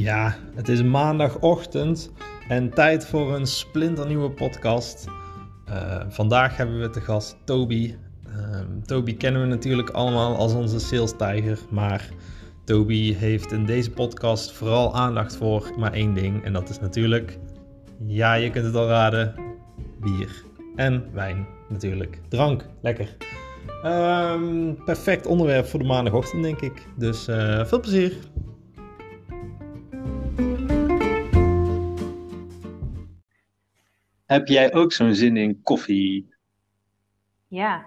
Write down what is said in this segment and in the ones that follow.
Ja, het is maandagochtend en tijd voor een splinternieuwe podcast. Uh, vandaag hebben we te gast Toby. Uh, Toby kennen we natuurlijk allemaal als onze sales tijger, maar Toby heeft in deze podcast vooral aandacht voor maar één ding en dat is natuurlijk, ja je kunt het al raden, bier en wijn natuurlijk. Drank, lekker. Um, perfect onderwerp voor de maandagochtend denk ik. Dus uh, veel plezier. Heb jij ook zo'n zin in koffie? Ja.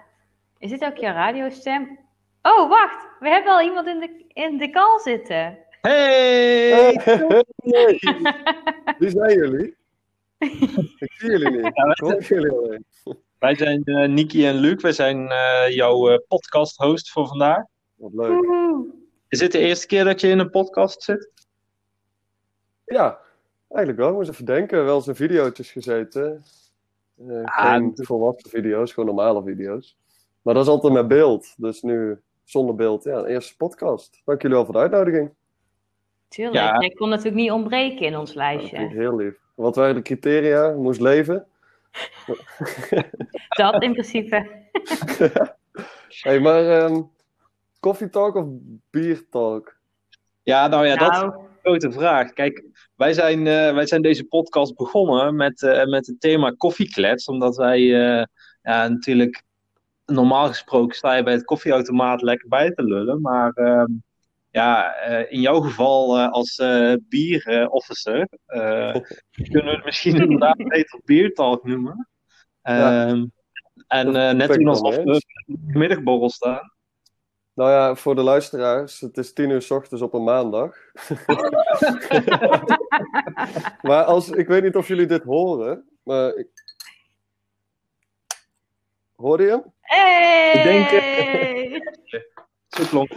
Is dit ook jouw radiostem? Oh, wacht. We hebben al iemand in de, in de call zitten. Hey! hey. Wie zijn jullie? Ik zie jullie niet. Ja, jullie alleen. Wij zijn uh, Niki en Luc. Wij zijn uh, jouw uh, podcast-host voor vandaag. Wat leuk. Is dit de eerste keer dat je in een podcast zit? Ja, eigenlijk wel. Ik moest even denken. Wel eens in video's gezeten. Ah, geen volwassen video's, gewoon normale video's. Maar dat is altijd met beeld. Dus nu zonder beeld. Ja, eerste podcast. Dank jullie wel voor de uitnodiging. Tuurlijk. Ja. Ik kon natuurlijk niet ontbreken in ons lijstje. Ja, heel lief. Wat waren de criteria? Moest leven? dat in principe. hey, maar um, talk of biertalk? Ja, nou ja, nou. dat een grote vraag. Kijk, wij zijn, uh, wij zijn deze podcast begonnen met, uh, met het thema koffieklets. Omdat wij uh, ja, natuurlijk, normaal gesproken sta je bij het koffieautomaat lekker bij te lullen. Maar ehm, ja, in jouw geval als bierofficer kunnen we het misschien inderdaad beter biertalk noemen. Ja. Ehm, en net toen alsof we middagborrel staan. Nou ja, voor de luisteraars, het is tien uur s ochtends op een maandag. maar als, ik weet niet of jullie dit horen, maar ik... Hoorde je hem? Hey! Ik denk... Uh... Zo klonk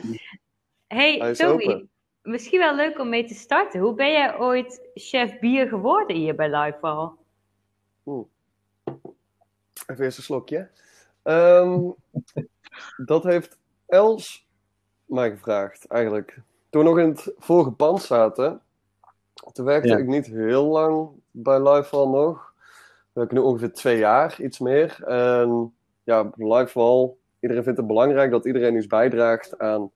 Hey, Toby, misschien wel leuk om mee te starten. Hoe ben jij ooit chef bier geworden hier bij Lifeval? Oeh. Even eerst een slokje. Um, dat heeft Els mij gevraagd, eigenlijk. Toen we nog in het vorige pand zaten, toen werkte ja. ik niet heel lang bij Livewall nog. We werken nu ongeveer twee jaar, iets meer. En ja, Livewall, iedereen vindt het belangrijk dat iedereen iets bijdraagt aan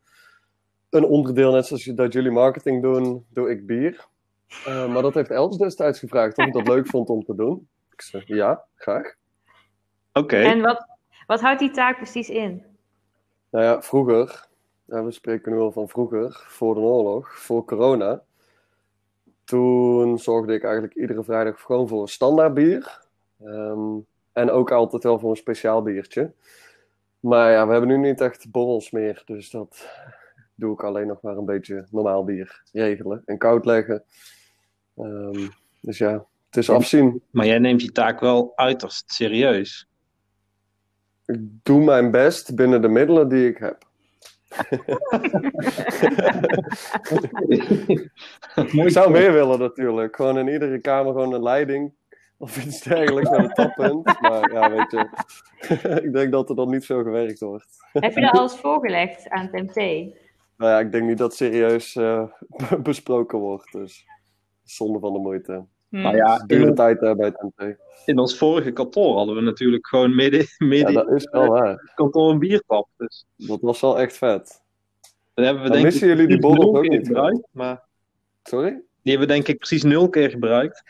een onderdeel, net zoals dat jullie marketing doen, doe ik bier. Uh, maar dat heeft Els destijds gevraagd of ik dat leuk vond om te doen. Ik zei, ja, graag. Oké. En wat, wat houdt die taak precies in? Nou ja, vroeger, ja, we spreken nu al van vroeger, voor de oorlog, voor corona. Toen zorgde ik eigenlijk iedere vrijdag gewoon voor een standaard bier. Um, en ook altijd wel voor een speciaal biertje. Maar ja, we hebben nu niet echt borrels meer. Dus dat doe ik alleen nog maar een beetje normaal bier regelen en koud leggen. Um, dus ja, het is afzien. Maar jij neemt die taak wel uiterst serieus ik doe mijn best binnen de middelen die ik heb. ik zou meer willen natuurlijk. Gewoon in iedere kamer gewoon een leiding of iets dergelijks met een tappunt. Maar ja, weet je, ik denk dat er dan niet veel gewerkt wordt. Heb je dat alles voorgelegd aan het MT? Nou ja, ik denk niet dat serieus uh, besproken wordt. Dus zonde van de moeite. Hmm. Nou ja, dure tijd uh, bij het MT. In ons vorige kantoor hadden we natuurlijk gewoon midden, midden ja, dat is wel waar. het kantoor een biertap. Dus. Dat was wel echt vet. Dan hebben we Dan denk missen jullie die borrel ook niet gebruikt. Maar... Sorry? Die hebben we denk ik precies nul keer gebruikt.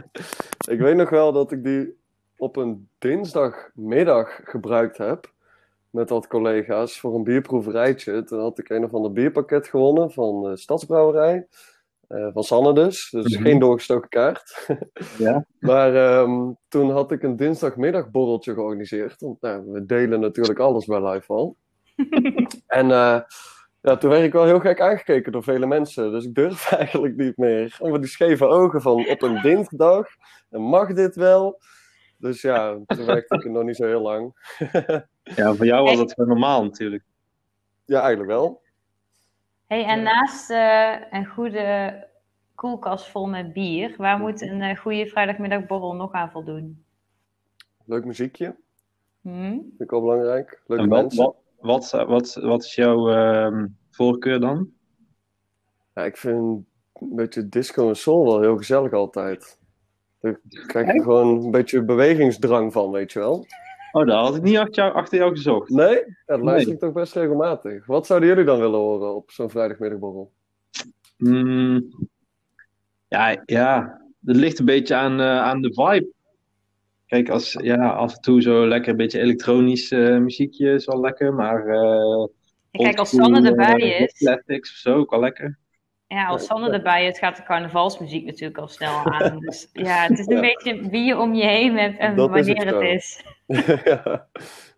ik weet nog wel dat ik die op een dinsdagmiddag gebruikt heb. Met wat collega's voor een bierproeverijtje. Toen had ik een of ander bierpakket gewonnen van de Stadsbrouwerij. Uh, van Sanne dus, dus mm -hmm. geen doorgestoken kaart. ja. Maar um, toen had ik een dinsdagmiddagborreltje georganiseerd. Want nou, we delen natuurlijk alles bij Liveval. en uh, ja, toen werd ik wel heel gek aangekeken door vele mensen. Dus ik durf eigenlijk niet meer. Over die scheve ogen van op een dinsdag. En mag dit wel? Dus ja, toen werkte ik er nog niet zo heel lang. ja, voor jou was het normaal natuurlijk. Ja, eigenlijk wel. Hey, en naast uh, een goede koelkast vol met bier, waar moet een uh, goede vrijdagmiddagborrel nog aan voldoen? Leuk muziekje. Hmm? Vind ik wel belangrijk. Leuke en wat, mensen. Wat, wat, wat, wat is jouw uh, voorkeur dan? Ja, ik vind een beetje disco en soul wel heel gezellig altijd. Daar krijg je gewoon een beetje bewegingsdrang van, weet je wel. Oh, daar had ik niet achter jou, achter jou gezocht. Nee? Ja, dat luister ik toch best regelmatig. Wat zouden jullie dan willen horen op zo'n vrijdagmiddagborrel? Mm, ja, ja, het ligt een beetje aan, uh, aan de vibe. Kijk, als, ja, af en toe zo lekker een beetje elektronisch uh, muziekje is wel lekker, maar... Uh, kijk, als Sanne erbij is... Classics of zo, ook wel lekker. Ja, als Sanne erbij is, gaat de carnavalsmuziek natuurlijk al snel aan. Dus ja, het is een beetje wie je om je heen hebt en wanneer het, het is.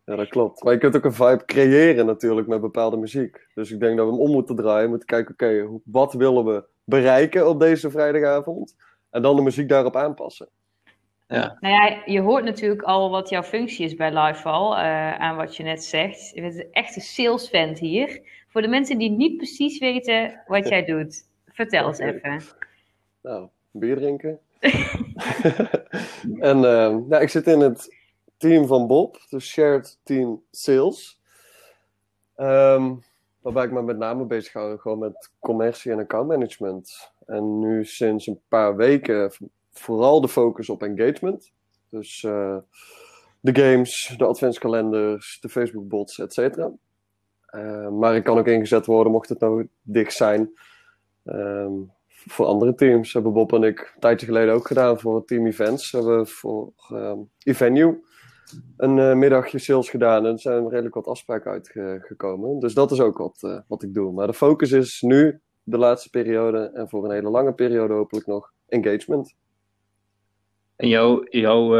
ja, dat klopt. Maar je kunt ook een vibe creëren natuurlijk met bepaalde muziek. Dus ik denk dat we hem om moeten draaien. We moeten kijken, oké, wat willen we bereiken op deze vrijdagavond? En dan de muziek daarop aanpassen. Ja. Nou ja, je hoort natuurlijk al wat jouw functie is bij Liveval, uh, aan wat je net zegt. Je bent een echte salesvent hier. Voor de mensen die niet precies weten wat jij doet, vertel eens even. Nou, bier drinken. en uh, ik zit in het team van Bob, de Shared Team Sales. Um, waarbij ik me met name bezig hou gewoon met commercie en accountmanagement. En nu sinds een paar weken vooral de focus op engagement. Dus uh, de games, de adventskalenders, de Facebook bots, et cetera. Uh, maar ik kan ook ingezet worden mocht het nou dicht zijn. Um, voor andere teams hebben Bob en ik een tijdje geleden ook gedaan voor team events. We hebben voor um, Evenue een uh, middagje sales gedaan en er zijn redelijk wat afspraken uitgekomen. Dus dat is ook wat, uh, wat ik doe. Maar de focus is nu, de laatste periode en voor een hele lange periode hopelijk nog, engagement. En jou, jou,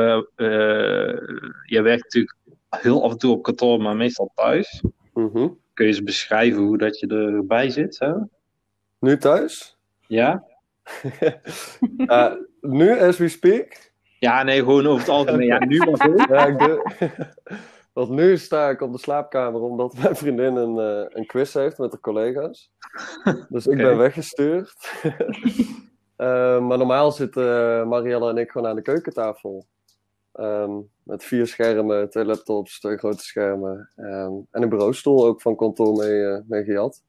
jij werkt natuurlijk heel af en toe op kantoor, maar meestal thuis. Mm -hmm. Kun je eens beschrijven hoe dat je erbij zit? Hè? Nu thuis? Ja. nu, as we speak? Ja, nee, gewoon over het algemeen. Ja, nu was het. Ja, ik de... Want nu sta ik op de slaapkamer omdat mijn vriendin een, uh, een quiz heeft met de collega's. Dus ik ben weggestuurd. uh, maar normaal zitten Marielle en ik gewoon aan de keukentafel. Um, met vier schermen, twee laptops, twee grote schermen. Um, en een bureaustoel ook van kantoor mee, mee gejat.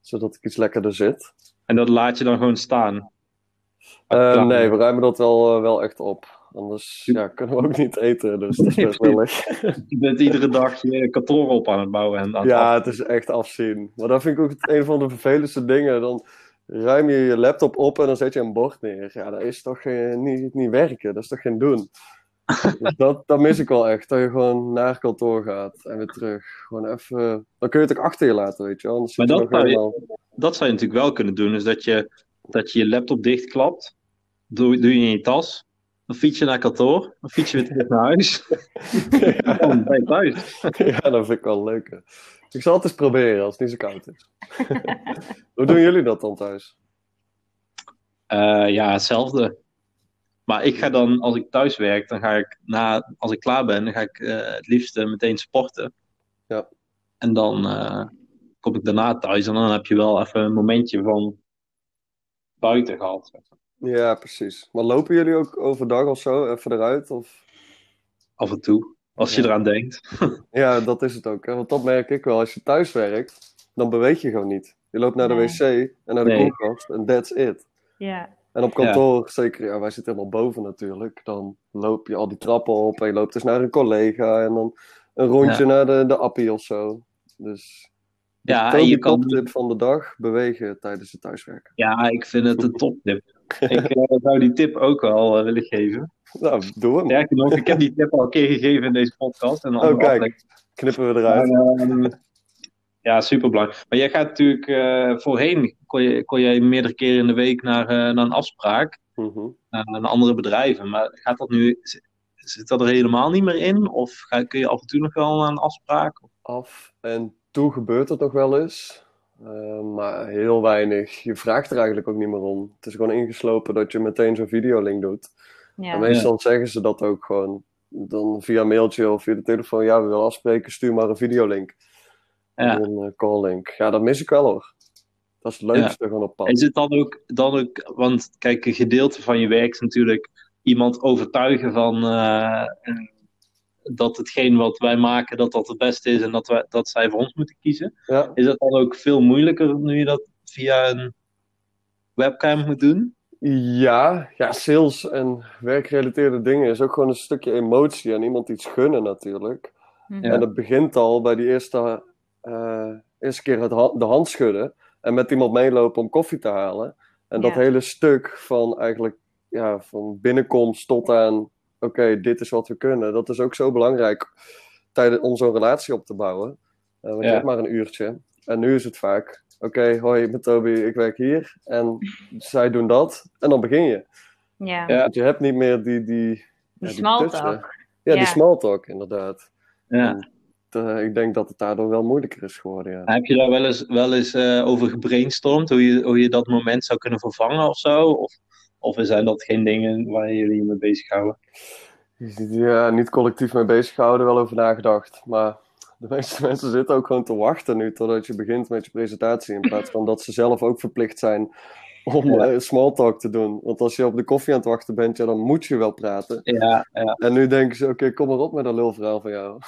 Zodat ik iets lekkerder zit. En dat laat je dan gewoon staan? Uh, nee, we ruimen dat wel, uh, wel echt op. Anders ja, kunnen we ook niet eten, dus dat is best wel. Je bent iedere dag je kantoor op aan het bouwen. En aan ja, het is echt afzien. Maar dat vind ik ook een van de vervelendste dingen. Dan ruim je je laptop op en dan zet je een bord neer. Ja, dat is toch uh, niet, niet werken, dat is toch geen doen. Dus dat, dat mis ik wel echt, dat je gewoon naar kantoor gaat en weer terug. Gewoon even, dan kun je het ook achter je laten, weet je wel. Maar dat zou, je, dat zou je natuurlijk wel kunnen doen, is dat je dat je je laptop dichtklapt, doe, doe je in je tas, dan fiets je naar kantoor, dan fiets je weer terug naar huis. ja. dan ben je thuis. ja, dat vind ik wel leuk. Ik zal het eens proberen als het niet zo koud is. Hoe doen jullie dat dan thuis? Uh, ja, hetzelfde. Maar ik ga dan, als ik thuis werk, dan ga ik na, als ik klaar ben, dan ga ik uh, het liefst uh, meteen sporten. Ja. En dan kom ik daarna thuis en dan heb je wel even een momentje van buiten gehad. Ja, precies. Maar lopen jullie ook overdag of zo even eruit? Of? Af en toe, als ja. je eraan denkt. ja, dat is het ook. Hè? Want dat merk ik wel. Als je thuis werkt, dan beweeg je gewoon niet. Je loopt naar de Nee. wc en naar de Nee. koelkast en that's it. Ja. En op kantoor, zeker, ja, wij zitten helemaal boven natuurlijk. Dan loop je al die trappen op en je loopt dus naar een collega en dan een rondje naar de, de appie of zo. Dus Ja, en je kan, toptip van de dag, bewegen tijdens het thuiswerken. ja, ik vind het een toptip. Ik eh, zou die tip ook wel eh, willen geven. Nou, doe hem. Nog, ik heb die tip al een keer gegeven in deze podcast. En Oh, kijk. Knippen we eruit. ehm, ja, super belangrijk. Maar jij gaat natuurlijk eh, voorheen kon je, kon je meerdere keren in de week naar, eh, naar een afspraak Mhm. naar, naar andere bedrijven. Maar gaat dat nu, zit dat er helemaal niet meer in? Of ga, kun je af en toe nog wel naar een afspraak? Af en toe gebeurt het nog wel eens. Eh, maar heel weinig. Je vraagt er eigenlijk ook niet meer om. Het is gewoon ingeslopen dat je meteen zo'n videolink doet. Ja. En meestal zeggen ze dat ook gewoon. Dan via mailtje of via de telefoon. Ja, we willen afspreken, stuur maar een videolink. Ja. Een uh, calllink. Ja, dat mis ik wel hoor. Dat is het leukste gewoon op pad. Is het dan ook, dan ook, want kijk, een gedeelte van je werk is natuurlijk iemand overtuigen van eh, eh, dat hetgeen wat wij maken, dat dat het beste is en dat, wij, dat zij voor ons moeten kiezen. Ja. Is dat dan ook veel moeilijker nu je dat via een webcam moet doen? Ja, ja, sales en werkgerelateerde dingen is ook gewoon een stukje emotie en iemand iets gunnen natuurlijk. Mhm. En dat begint al bij die eerste, eh, eerste keer het ha- de hand schudden en met iemand meelopen om koffie te halen. En dat Ja. hele stuk van eigenlijk ja, van binnenkomst tot aan, oké, dit is wat we kunnen. Dat is ook zo belangrijk tijdens, om zo'n relatie op te bouwen. Eh, want je Ja. hebt maar een uurtje. En nu is het vaak, oké, hoi, ik ben Toby, ik werk hier. En zij doen dat. En dan begin je. Ja, Ja. Want je hebt niet meer die... Die, die ja, die small talk. Ja, Ja. die small talk, inderdaad. Ja. Eh, ik denk dat het daardoor wel moeilijker is geworden, ja. Heb je daar wel eens, wel eens eh, over gebrainstormd? Hoe je, hoe je dat moment zou kunnen vervangen of zo? Of, of zijn dat geen dingen waar jullie je mee bezighouden? Ja, niet collectief mee bezighouden, wel over nagedacht. Maar de meeste mensen zitten ook gewoon te wachten nu totdat je begint met je presentatie. In plaats van dat ze zelf ook verplicht zijn om Ja. eh, small talk te doen. Want als je op de koffie aan het wachten bent, ja, dan moet je wel praten. Ja, ja. En nu denken ze, oké, kom maar op met een lulverhaal van jou.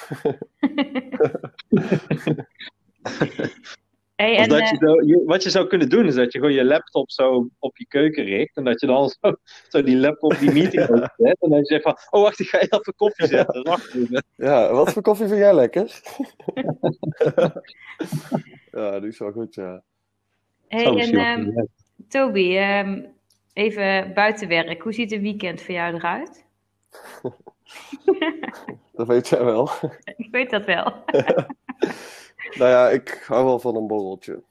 Hey, en, dat eh, je zo- je- wat je zou kunnen doen, is dat je gewoon je laptop zo op je keuken richt. En dat je dan zo, zo die laptop die meeting openzet. En dat je zegt van, oh wacht, ik ga even koffie zetten. Wacht even. Ja, wat voor koffie vind jij lekker? ja, die is wel goed, ja. hey, en Toby, ehm, even buiten werk. Hoe ziet een weekend voor jou eruit? Dat weet jij wel. Ik weet dat wel. Nou ja, ik hou wel van een borreltje.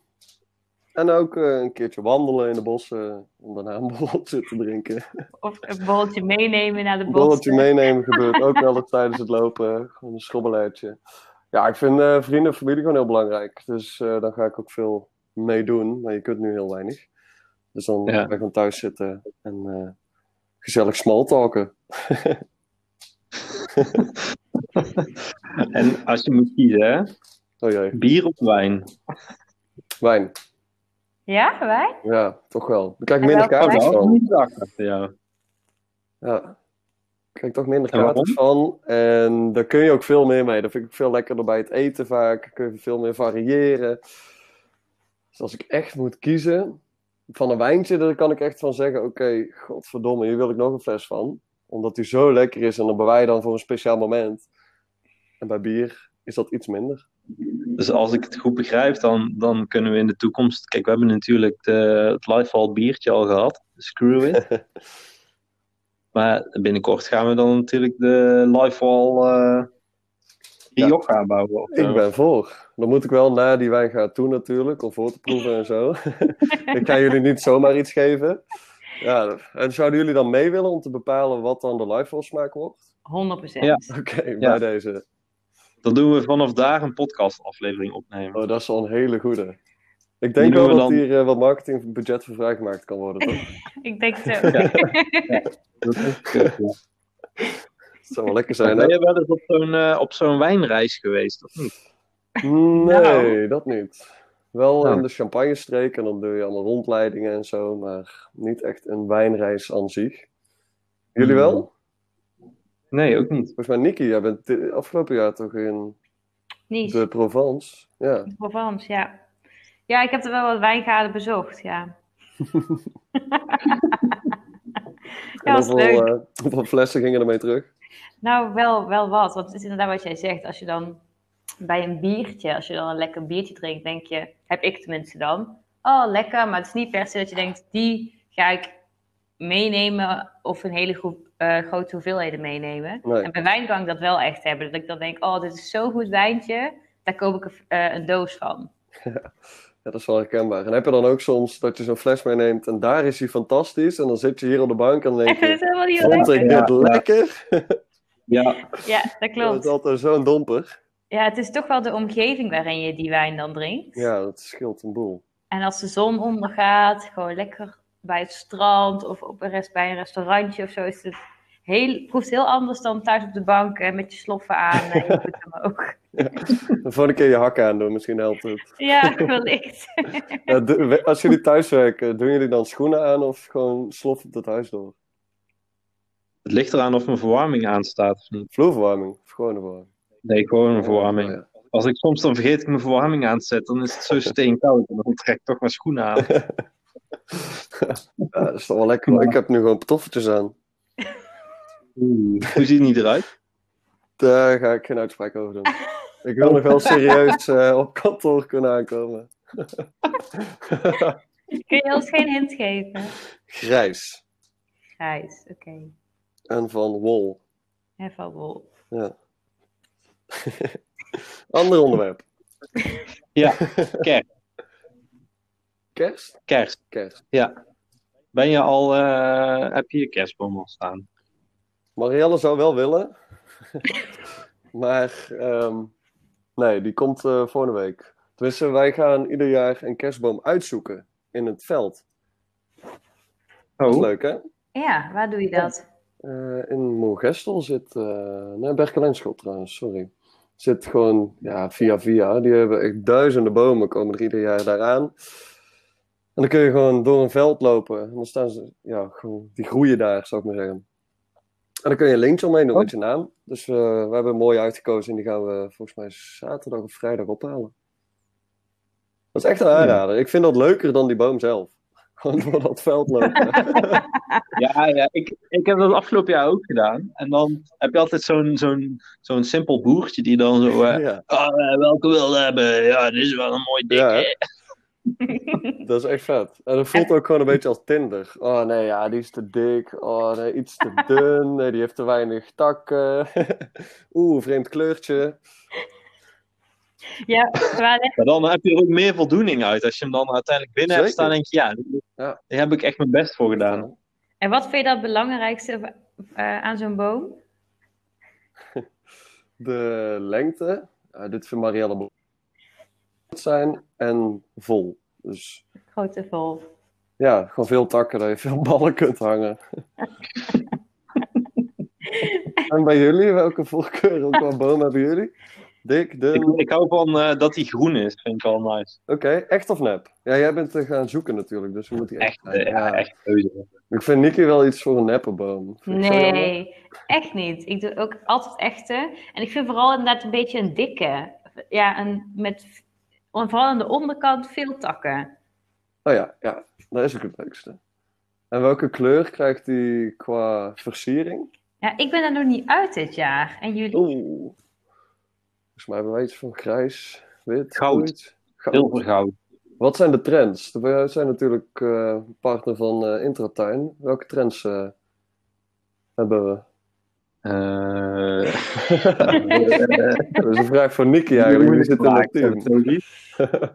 En ook eh, een keertje wandelen in de bossen om daarna een borreltje te drinken. Of een borreltje meenemen naar de Een bossen. borreltje meenemen gebeurt ook wel eens tijdens het lopen. Gewoon een schrobbeleitje. Ja, ik vind eh, vrienden en familie gewoon heel belangrijk. Dus eh dan ga ik ook veel meedoen. Maar je kunt nu heel weinig. Dus dan Ja. ga ik gewoon thuis zitten en eh, gezellig smalltalken. En als je moet kiezen, hè? Oh jee, bier of wijn? wijn. Ja, wij? Ja, toch wel. Dan krijg ik minder kaartjes wijn? van. Ja. Daar krijg ik toch minder kaartjes van. En daar kun je ook veel meer mee. Dat vind ik veel lekkerder bij het eten vaak. Kun je veel meer variëren. Dus als ik echt moet kiezen van een wijntje, dan kan ik echt van zeggen: Oké, godverdomme, hier wil ik nog een fles van. Omdat die zo lekker is en dan bewaar je dan voor een speciaal moment. En bij bier is dat iets minder. Dus als ik het goed begrijp, dan, dan kunnen we in de toekomst... Kijk, we hebben natuurlijk de, het Lifeval biertje al gehad. Screw It. maar binnenkort gaan we dan natuurlijk de Lifeval eh Rioja bouwen. Of, Ik ben voor. Dan moet ik wel naar die wijn gaan toe natuurlijk, om voor te proeven en zo. ik ga jullie niet zomaar iets geven. Ja, en zouden jullie dan mee willen om te bepalen wat dan de live smaak wordt? 100%. Ja. Oké, bij Ja. deze. Dan doen we vanaf daar een podcastaflevering opnemen. Oh, dat is al een hele goede. Ik denk wel we dat dan- hier eh, wat marketingbudget voor vrijgemaakt kan worden, toch? Ik denk zo. Dat is kut, ja. Dat zou wel lekker zijn, Ben je wel eens op zo'n eh, op zo'n wijnreis geweest, of niet? Nee, Nou. dat niet. Wel Nou. in de champagne-streek en dan doe je allemaal rondleidingen en zo, maar niet echt een wijnreis aan zich. Jullie wel? Nee, ook niet. Volgens mij, Niki, jij bent afgelopen jaar toch in Nice. de Provence? Ja. Provence, ja. Ja, ik heb er wel wat wijngaarden bezocht, ja. Ja, was hoeveel, leuk. eh, hoeveel flessen gingen ermee terug? Nou, wel, wel wat. Want het is inderdaad wat jij zegt. Als je dan bij een biertje, als je dan een lekker biertje drinkt, denk je, heb ik tenminste dan, oh lekker, maar het is niet per se dat je denkt, die ga ik meenemen of een hele groep, eh, grote hoeveelheden meenemen. Nee. En bij wijn kan ik dat wel echt hebben. Dat ik dan denk, oh, dit is zo'n goed wijntje, daar koop ik een, eh, een doos van. Ja, dat is wel herkenbaar. En heb je dan ook soms dat je zo'n fles meeneemt en daar is hij fantastisch en dan zit je hier op de bank en dan denk dat is je, helemaal niet heel vond ik dit ja. lekker? Ja, Ja, dat Dat klopt. is altijd zo'n domper. Ja, het is toch wel de omgeving waarin je die wijn dan drinkt. Ja, dat scheelt een boel. En als de zon ondergaat, gewoon lekker bij het strand of op een rest, bij een restaurantje of zo, is het heel, proeft heel anders dan thuis op de bank eh, met je sloffen aan en je voeten omhoog. De volgende keer je hakken aan doen, misschien helpt het. Ja, wellicht. Ja, als jullie thuis werken, doen jullie dan schoenen aan of gewoon slof op het huis door? Het ligt eraan of mijn verwarming aanstaat of niet. Vloerverwarming, of gewone verwarming? Nee, gewoon een verwarming. Ja. Als ik soms dan vergeet ik mijn verwarming aan te zetten, dan is het zo steenkoud en dan trek ik toch mijn schoenen aan. ja, dat is toch wel lekker. Ik heb nu gewoon pantoffeltjes aan. Oeh, hoe ziet het niet eruit? Daar ga ik geen uitspraak over doen. Ik wil nog wel serieus uh, op kantoor kunnen aankomen. Kun je ons geen hint geven? Grijs. Grijs, oké. En van wol. En van wol. Ja. Ander onderwerp. Ja, kerst. Kerst? Kerst. Kerst. Ja. Ben je al, uh, heb je je kerstboom al staan? Marielle zou wel willen. maar um, nee, die komt uh, volgende week. Tenminste, wij gaan ieder jaar een kerstboom uitzoeken in het veld. Oh. Dat is leuk, hè? Ja, waar doe je dat? Uh, in Moergestel zit... Uh, nee, Berkelenschot trouwens, sorry. Zit gewoon ja, via via. Die hebben echt duizenden bomen, komen er ieder jaar daaraan. En dan kun je gewoon door een veld lopen. En dan staan ze, ja, gewoon, die groeien daar, zou ik maar zeggen. En dan kun je een lintje omheen doen met je naam. Dus uh, we hebben een mooie uitgekozen en die gaan we volgens mij zaterdag of vrijdag ophalen. Dat is echt een aanrader. Ik vind dat leuker dan die boom zelf. Gewoon door dat veld lopen. ja, ja ik, ik heb dat afgelopen jaar ook gedaan. En dan heb je altijd zo'n zo'n zo'n simpel boertje die dan zo... Uh, ja. oh, welke wil hebben? Ja, dit is wel een mooi ding. Ja, dat is echt vet. En dat voelt ook gewoon een beetje als Tinder. Oh nee, ja, die is te dik. Oh nee, iets te dun. Nee, die heeft te weinig takken. Oeh, vreemd kleurtje. Ja, maar dan heb je er ook meer voldoening uit. Als je hem dan uiteindelijk binnen Zeker. hebt staan, denk je, ja, ja, daar heb ik echt mijn best voor gedaan. En wat vind je dat het belangrijkste uh, aan zo'n boom? De lengte. Uh, dit vindt Marielle belangrijk zijn en vol. Dus, Grote vol. Ja, gewoon veel takken dat je veel ballen kunt hangen. en bij jullie, welke voorkeur, qua boom hebben jullie? Dik, dun? Ik, ik hou van uh, dat hij groen is, vind ik wel nice. Oké, echt of nep? Ja, jij bent te gaan zoeken natuurlijk, dus we moeten echt... Echt, ja, echt keuze. Ik vind Nicky wel iets voor een neppe boom. Nee, echt niet. Ik doe ook altijd echte. En ik vind vooral inderdaad een beetje een dikke. Ja, een, met vooral aan de onderkant veel takken. Oh ja, ja, dat is ook het leukste. En welke kleur krijgt die qua versiering? Ja, ik ben er nog niet uit dit jaar. En jullie? Oeh. Volgens mij hebben wij iets van grijs, wit, goud. goud. Zilvergoud. Wat zijn de trends? Wij zijn natuurlijk uh, partner van uh, Intratuin. Welke trends uh, hebben we? Dat is een vraag voor Nicky eigenlijk. Die zit in het team.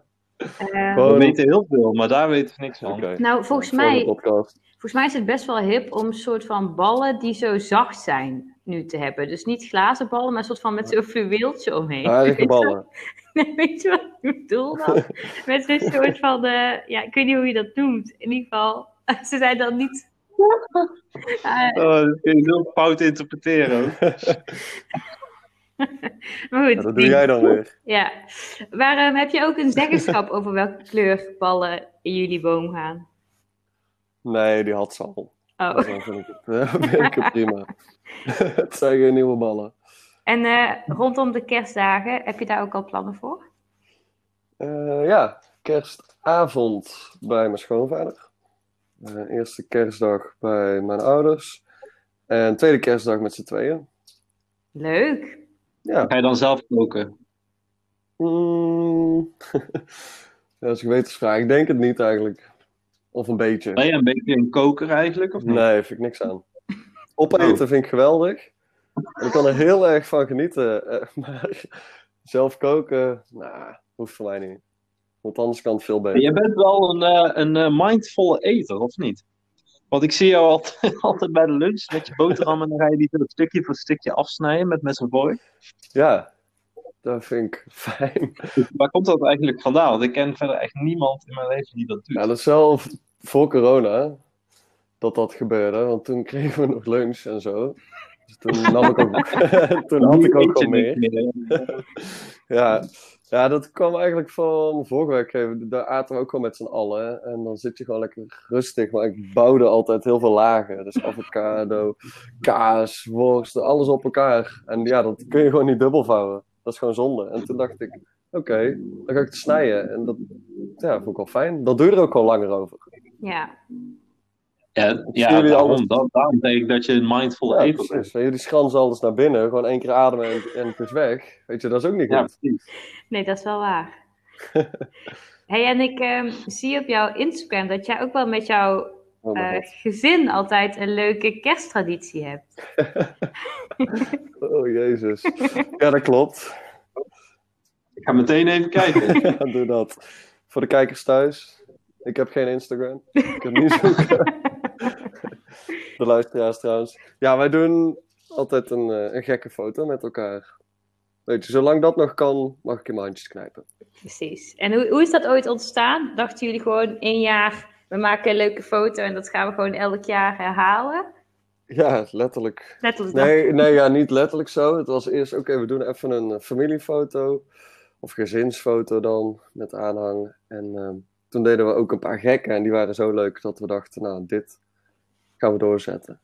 Uh, we weten heel veel, maar daar weten we niks van. Okay. Nou, volgens mij, volgens mij is het best wel hip om een soort van ballen die zo zacht zijn nu te hebben. Dus niet glazen ballen, maar een soort van met zo'n fluweeltje omheen. Aardige ballen. weet je wat ik bedoel dan? met zo'n soort van, uh, ja, ik weet niet hoe je dat noemt. In ieder geval, ze zijn dan niet oh, dat kun je heel fout interpreteren. maar goed, ja, dat doe jij dan weer. Ja. Waarom heb je ook een zeggenschap over welke kleur ballen in jullie boom gaan? Nee, die had ze al. Oh. Dus dan vind ik het, uh, vind ik prima. het zijn geen nieuwe ballen. En uh, rondom de kerstdagen, heb je daar ook al plannen voor? Uh, ja, kerstavond bij mijn schoonvader. Eerste kerstdag bij mijn ouders. En tweede kerstdag met z'n tweeën. Leuk. Ja. Ga je dan zelf koken? Mm. dat is een gewetensvraag. Ik denk het niet eigenlijk. Of een beetje. Ben je een beetje een koker eigenlijk? Of niet? Nee, vind ik niks aan. Opeten vind ik geweldig. Ik kan er heel erg van genieten. Eh, maar zelf koken, nou, hoeft voor mij niet. Want anders kan het veel beter. Je bent wel een, uh, een uh, mindvolle eter, of niet? Want ik zie jou altijd, altijd bij de lunch met je boterham en dan ga je die stukje voor stukje afsnijden met en vork. Ja, dat vind ik fijn. Waar komt dat eigenlijk vandaan? Want ik ken verder echt niemand in mijn leven die dat doet. Ja, dat is wel voor corona dat dat gebeurde. Want toen kregen we nog lunch en zo. Dus toen nam ik ook, toen had ik ook gewoon meer. ja, ja, dat kwam eigenlijk van vorige week. Daar aten we ook gewoon met z'n allen. En dan zit je gewoon lekker rustig. Maar ik bouwde altijd heel veel lagen. Dus avocado, kaas, worst, alles op elkaar. En ja, dat kun je gewoon niet dubbel vouwen. Dat is gewoon zonde. En toen dacht ik, oké, dan ga ik het snijden. En dat ja, vond ik wel fijn. Dat er ook wel langer over. Ja. Ja, ja daarom, daarom denk ik dat je mindful ja, eten. Jullie schransen alles naar binnen, gewoon één keer ademen en, en het is weg. Weet je, dat is ook niet goed. Ja, nee, dat is wel waar. hey, en ik um, zie op jouw Instagram dat jij ook wel met jouw oh uh, gezin altijd een leuke kersttraditie hebt. oh, jezus. Ja, dat klopt. Ik ga meteen even kijken. ja, doe dat. Voor de kijkers thuis. Ik heb geen Instagram. Ik heb niet zoeken. De luisteraars trouwens. Ja, wij doen altijd een, eh, een gekke foto met elkaar. Weet je, zolang dat nog kan, mag ik in mijn handjes knijpen. Precies. En hoe, hoe is dat ooit ontstaan? Dachten jullie gewoon één jaar, we maken een leuke foto en dat gaan we gewoon elk jaar herhalen? Ja, letterlijk. Letterlijk. Nee, nee ja, niet letterlijk zo. Het was eerst, oké, we doen even een eh, familiefoto. Of gezinsfoto dan, met aanhang. En ehm, toen deden we ook een paar gekken en die waren zo leuk dat we dachten, nou, dit gaan we doorzetten.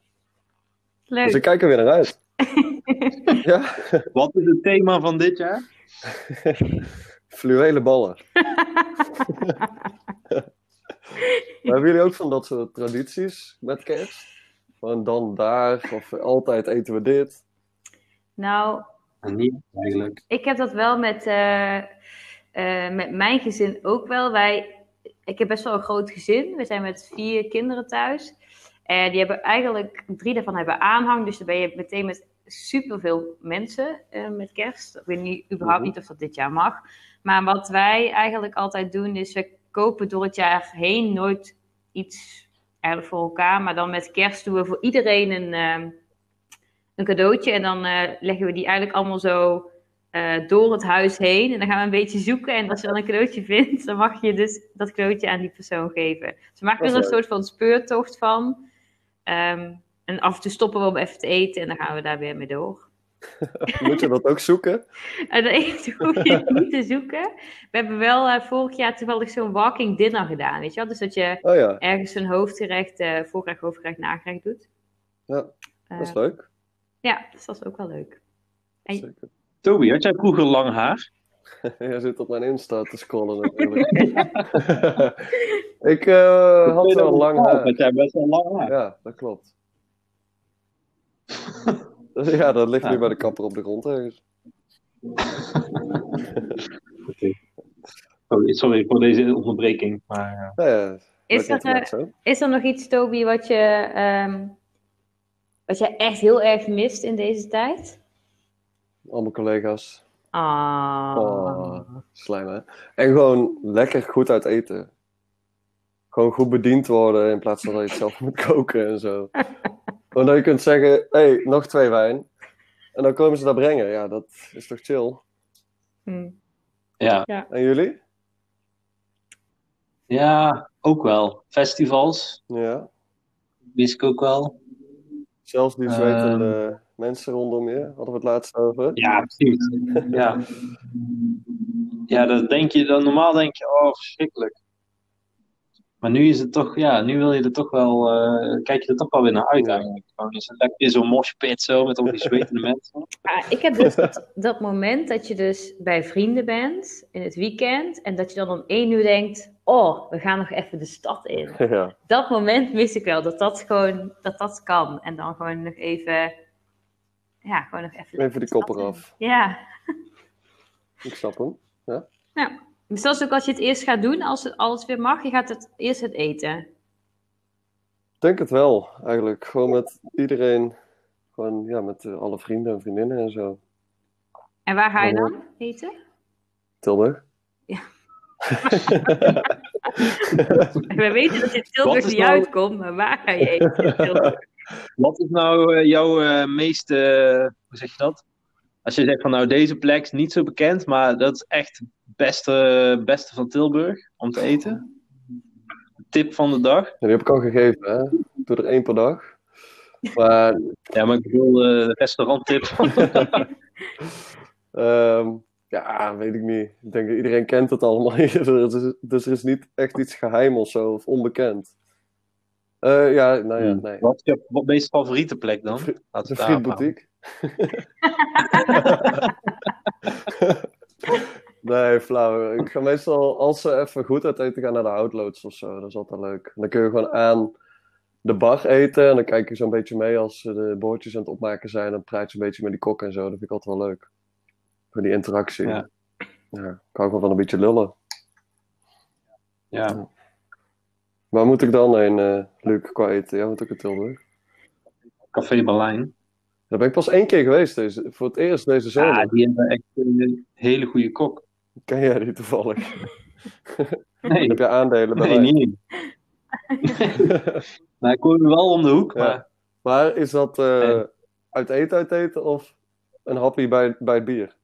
Leuk. Dus ik kijk er weer naar uit. ja. Wat is het thema van dit jaar? Fluwelen ballen. hebben jullie ook van dat soort tradities met kerst? Van dan daar, of altijd eten we dit? Nou, niet eigenlijk. Ik heb dat wel met, uh, met mijn gezin ook wel. Wij, ik heb best wel een groot gezin. We zijn met vier kinderen thuis. En die hebben eigenlijk, drie daarvan hebben aanhang. Dus dan ben je meteen met superveel mensen uh, met kerst. Ik weet niet, überhaupt mhm. niet of dat dit jaar mag. Maar wat wij eigenlijk altijd doen, is we kopen door het jaar heen nooit iets eigenlijk voor elkaar. Maar dan met kerst doen we voor iedereen een, uh, een cadeautje. En dan uh, leggen we die eigenlijk allemaal zo door het huis heen. En dan gaan we een beetje zoeken. En als je dan een cadeautje vindt, dan mag je dus dat cadeautje aan die persoon geven. Dus we maken er een soort van speurtocht van. Um, en af en toe stoppen we om even te eten en dan gaan we daar weer mee door. Moet je dat ook zoeken? En dan hoef je niet te zoeken. We hebben wel uh, vorig jaar toevallig zo'n walking dinner gedaan, weet je wel? Dus dat je oh, ja. ergens een hoofdgerecht, uh, voorgerecht, hoofdgerecht, nagerecht doet. Ja, dat is uh, leuk. Ja, dus dat is ook wel leuk. En... Zeker. Toby, had jij vroeger lang haar? Jij zit op mijn Insta te scrollen natuurlijk. ik uh, had wel lang haar. Had jij best wel lang haar? Ja, dat klopt. ja, dat ligt nu bij de kapper op de grond ergens. okay. sorry voor deze onderbreking. Maar, uh... ja, is, er, is er nog iets, Toby, wat je, um, wat je echt heel erg mist in deze tijd? Al mijn collega's. Ah. Oh, slijm hè. En gewoon lekker goed uit eten. Gewoon goed bediend worden in plaats van dat je het zelf moet koken en zo. Gewoon dat je kunt zeggen, hé, hey, nog twee wijn. En dan komen ze dat brengen. Ja, dat is toch chill? Hmm. Ja. ja. En jullie? Ja, ook wel. Festivals. Ja. Wist ik ook wel. Zelfs die zwetende uh, mensen rondom je, hadden we het laatst over. Ja, precies. ja. ja, dat denk je, dan normaal denk je, oh, verschrikkelijk. Maar nu is het toch, ja, nu wil je er toch wel, uh, kijk je er toch wel weer naar uit eigenlijk. Gewoon is het lekker zo'n moshpit zo, met al die zwetende mensen. Ah, ik heb dus dat, dat, moment dat je dus bij vrienden bent, in het weekend, en dat je dan om één uur denkt, oh, we gaan nog even de stad in. Ja. Dat moment mis ik wel, dat dat gewoon, dat dat kan. En dan gewoon nog even, ja, gewoon nog even... Even de, de kop eraf. Ja. Ik snap hem, ja. Ja. Dus dat is ook als je het eerst gaat doen, als het alles weer mag, je gaat het eerst het eten. Ik denk het wel, eigenlijk. Gewoon met iedereen, gewoon ja, met eh, alle vrienden en vriendinnen en zo. En waar ga je dan eten? Tilburg. Ja. We weten dat je Tilburg niet nou... uitkomt, maar waar ga je eten? Wat is nou uh, jouw uh, meest, hoe zeg je dat? Als je zegt van nou deze plek is niet zo bekend, maar dat is echt beste, beste van Tilburg om te eten? Tip van de dag? Ja, die heb ik al gegeven, hè? Doe er één per dag. Maar... Ja, maar ik bedoel de restauranttip. um, ja, weet ik niet. Ik denk dat iedereen kent het allemaal hier. Dus er is niet echt iets geheim of zo, of onbekend. Uh, ja, nou ja, hmm. nee. Wat is je meest favoriete plek dan? De frietboutique. Nee, flauw. Ik ga meestal, als ze even goed uit eten, gaan naar de outloods of zo. Dat is altijd leuk. Dan kun je gewoon aan de bar eten en dan kijk je zo'n beetje mee als ze de boordjes aan het opmaken zijn. Dan praat je een beetje met die kok en zo. Dat vind ik altijd wel leuk. Voor die interactie. Ja. ja ik hou gewoon van een beetje lullen. Ja. Waar moet ik dan heen, uh, Luc, qua eten? Ja, moet ik het Tilburg? Café Berlijn. Daar ben ik pas één keer geweest, deze, voor het eerst deze zomer. Ja, die hebben echt een hele goede kok. Ken jij die toevallig? Nee. Heb je aandelen bij Nee, niet. nou, ik kom wel om de hoek, maar... Maar is dat uh, uit eten uit eten of een happy bij, bij het bier?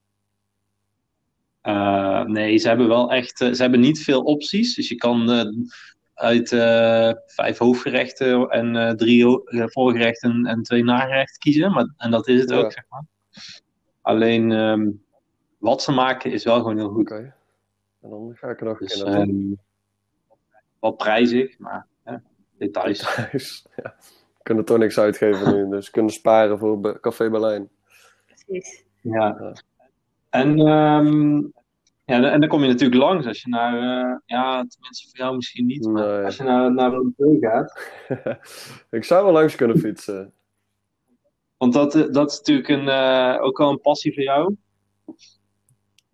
Uh, nee, ze hebben wel echt... Uh, ze hebben niet veel opties, dus je kan uit uh, vijf hoofdgerechten en uh, drie voorgerechten en twee nagerechten kiezen. Maar, en dat is het ook, zeg maar. Alleen um, wat ze maken is wel gewoon heel goed. Oké. Okay. En dan ga ik er nog dus, een keer um, Wat prijzig, maar ja, details. details. Ja. We kunnen toch niks uitgeven nu, dus we kunnen sparen voor Café Berlijn. Precies. Ja. ja. En um, ja, en dan kom je natuurlijk langs als je naar, uh, ja, tenminste voor jou misschien niet, maar als je naar, naar de gaat. ik zou wel langs kunnen fietsen. Want dat, dat is natuurlijk een, uh, ook wel een passie voor jou.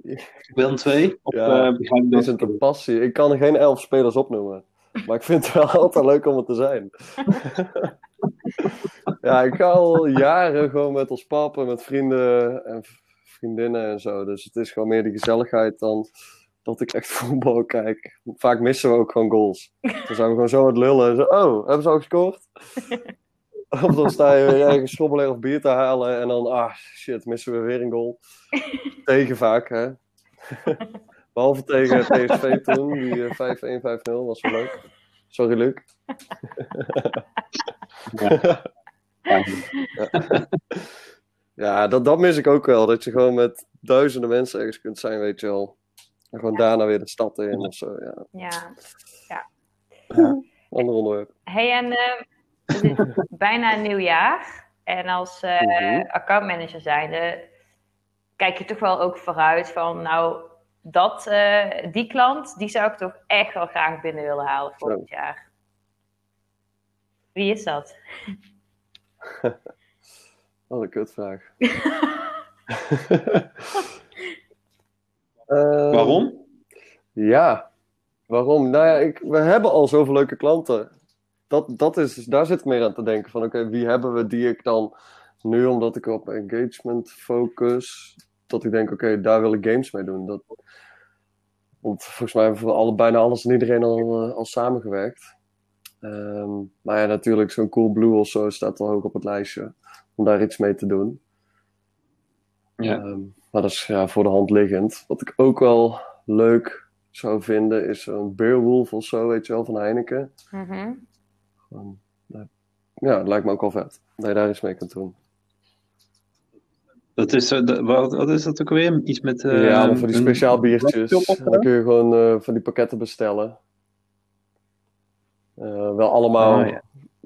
Willem 2? Of ja, uh, begrijp is het een passie? Ik kan er geen elf spelers opnoemen. Maar ik vind het wel altijd leuk om het te zijn. ja, ik ga al jaren gewoon met ons papa, met vrienden en vriendinnen en zo. Dus het is gewoon meer de gezelligheid dan dat ik echt voetbal kijk. Vaak missen we ook gewoon goals. Dan zijn we gewoon zo aan het lullen. Zo, oh, hebben ze al gescoord? of dan sta je weer ergens schobbelen of bier te halen. En dan, ah, shit, missen we weer een goal. tegen vaak, hè. Behalve tegen PSV toen, die 5-1, eh, 5-0, was wel leuk. Sorry, Luc. ja. Ja, dat, dat mis ik ook wel. Dat je gewoon met duizenden mensen ergens kunt zijn, weet je wel. En gewoon daarna weer de stad in of zo. Ja. Ja. ja. ja. Ander onderwerp. hey, en uh, het is bijna een nieuw jaar. En als uh, mm-hmm. accountmanager zijnde kijk je toch wel ook vooruit van, nou, dat, uh, die klant, die zou ik toch echt wel graag binnen willen halen volgend jaar. Wie is dat? Wat een kutvraag. uh, waarom? Ja, waarom? Nou ja, ik, we hebben al zoveel leuke klanten. Dat, dat is, daar zit ik meer aan te denken. Van oké, wie hebben we die ik dan nu, omdat ik op engagement focus, dat ik denk, oké, daar wil ik games mee doen. Dat, want volgens mij hebben we alle, bijna alles en iedereen al, uh, al samengewerkt. Um, maar ja, natuurlijk, zo'n Cool Blue of zo staat al hoog op het lijstje om daar iets mee te doen. Ja. Um, maar dat is ja, voor de hand liggend. Wat ik ook wel leuk zou vinden, is zo'n Beowulf of zo, weet je wel, van Heineken. Mm -hmm. ja, dat lijkt me ook wel vet. Dat je daar iets mee kunt doen. Dat is, uh, wat, wat, is dat ook weer? Iets met... Uh, ja, voor die speciaal biertjes. Dan kun je gewoon uh, van die pakketten bestellen. wel allemaal oh, ja.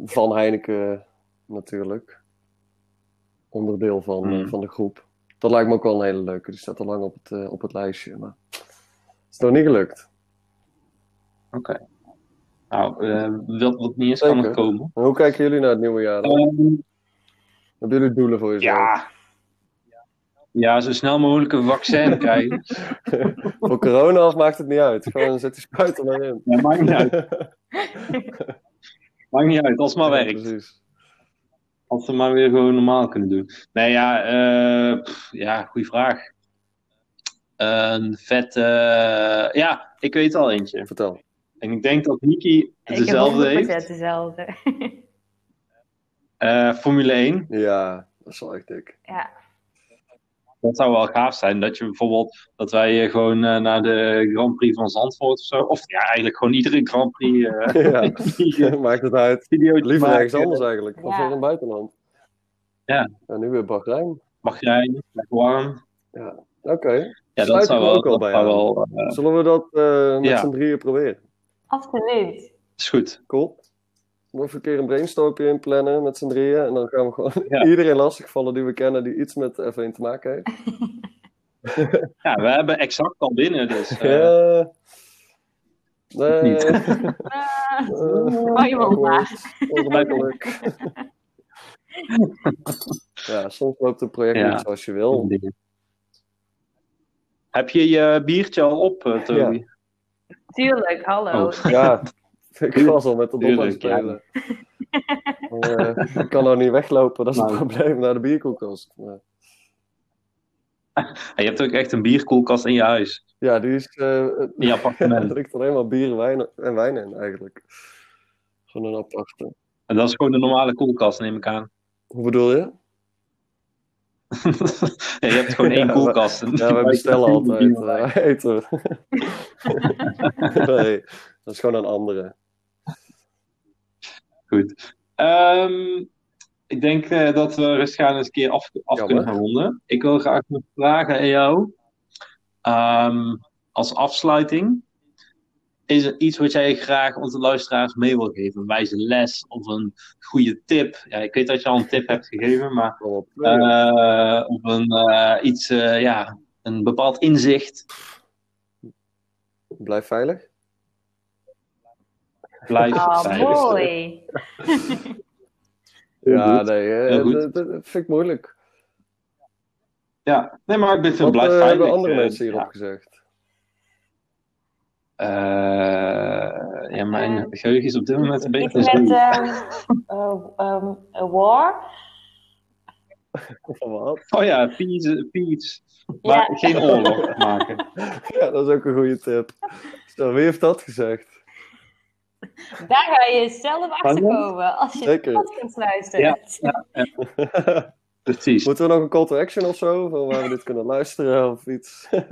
van Heineken natuurlijk onderdeel van, mm. van de groep. Dat lijkt me ook wel een hele leuke. Die staat al lang op het, uh, op het lijstje. Maar het is nog niet gelukt. Oké. Okay. Nou, uh, wat, wat niet eens kan nog komen. En hoe kijken jullie naar het nieuwe jaar? Um, Hebben jullie doelen voor jezelf? Ja. Ja, zo snel mogelijk een vaccin krijgen. voor corona of maakt het niet uit? Gewoon zet die spuit er maar in. Ja, maakt niet uit. maakt niet uit, als het maar ja, werkt. Precies. Als we maar weer gewoon normaal kunnen doen. Nee, ja, uh, pff, ja, goede vraag. Een vet, uh, ja, ik weet al eentje. Vertel. En ik denk dat Niki dezelfde heeft. Ik heb dezelfde. uh, Formule 1. Ja, dat is wel echt dik. Ja dat zou wel gaaf zijn. Dat je bijvoorbeeld, dat wij eh, gewoon uh, naar de Grand Prix van Zandvoort of zo. Of ja, eigenlijk gewoon iedere Grand Prix. Uh, ja, die, maakt het uit. Liever maken. ergens anders eigenlijk. Of ja. in het buitenland. Ja. En nu weer Bahrein. Bahrein, lekker warm. Ja, oké. Okay. Ja, dat zou wel, ook wel bij wel, Zullen we dat met ja. z'n drieën proberen? Absoluut. Is goed. Cool nog een keer een brainstormje inplannen met z'n drieën. En dan gaan we gewoon ja. iedereen lastigvallen die we kennen die iets met F1 te maken heeft. ja, we hebben exact al binnen, dus... Uh... Nee. Niet. Uh, je wel maar. Ongemakkelijk. ja, soms loopt een project ja. niet zoals je wil. Heb je je biertje al op, uh, Toby? Ja. Tuurlijk, hallo. Oh. Ja, ik was al met de het spelen. Uh, ik kan nou niet weglopen, dat is het probleem, naar de bierkoelkast. Maar... je hebt ook echt een bierkoelkast in je huis. Ja, die is... Uh, in je appartement. er ligt alleen maar bier wijn, en wijn in, eigenlijk. Gewoon een aparte. En dat is gewoon de normale koelkast, neem ik aan. Hoe bedoel je? ja, je hebt gewoon één koelkast. Ja, we bestellen altijd uh, eten. nee, dat is gewoon een andere. Goed. Um, ik denk uh, dat we rustig eens een keer af, af kunnen gaan ronden. Ik wil graag nog vragen aan jou. Um, als afsluiting. Is er iets wat jij graag onze luisteraars mee wil geven? Een wijze les of een goede tip? Ja, ik weet dat je al een tip hebt gegeven, maar uh, of een, uh, iets, uh, ja, een bepaald inzicht. Blijf veilig. Blijf oh, veilig. mooi. Ja, nee, dat, dat, vind ik moeilijk. Ja, nee, maar ik ben veel Wat blijf veilig. hebben andere mensen hierop ja. gezegd? Uh, ja, mijn uh, geheugen is op dit moment een beetje Iets met um, um, war. Wat? Oh ja, peace. peace. Maar ja. geen oorlog maken. ja, dat is ook een goede tip. Zo, wie heeft dat gezegd? Daar ga je zelf achter komen als je Zeker. het kunt luisteren. Ja, ja, ja. Precies. Moeten we nog een call to action of zo, van waar we dit kunnen luisteren of iets?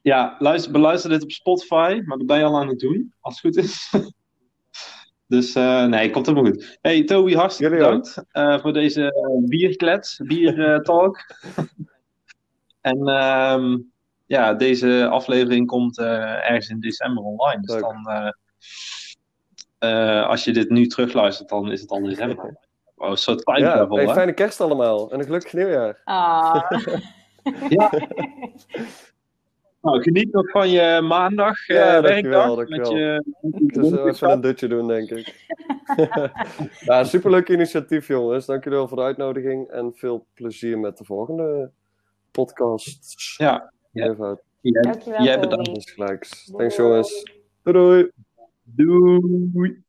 Ja, luister, beluister dit op Spotify, maar dat ben je al aan het doen, als het goed is. dus uh, nee, komt helemaal goed. Hey Toby, hartstikke Jullie bedankt uh, voor deze bierklets, biertalk. en um, ja, deze aflevering komt uh, ergens in december online. Dus Leuk. dan, als je dit nu terugluistert, dan is het al december. Oh, een soort time ja, hey, fijne kerst allemaal en een gelukkig nieuwjaar. Ah. ja. Nou, geniet nog van je maandag uh, ja, werkdag. Dankjewel, met je, dus uh, even een dutje doen, denk ik. ja, superleuk initiatief, jongens. Dankjewel voor de uitnodiging en veel plezier met de volgende podcast. Ja, Dankjewel, Jij bedankt. Gelijks. Thanks, jongens. Doei doei. Doei.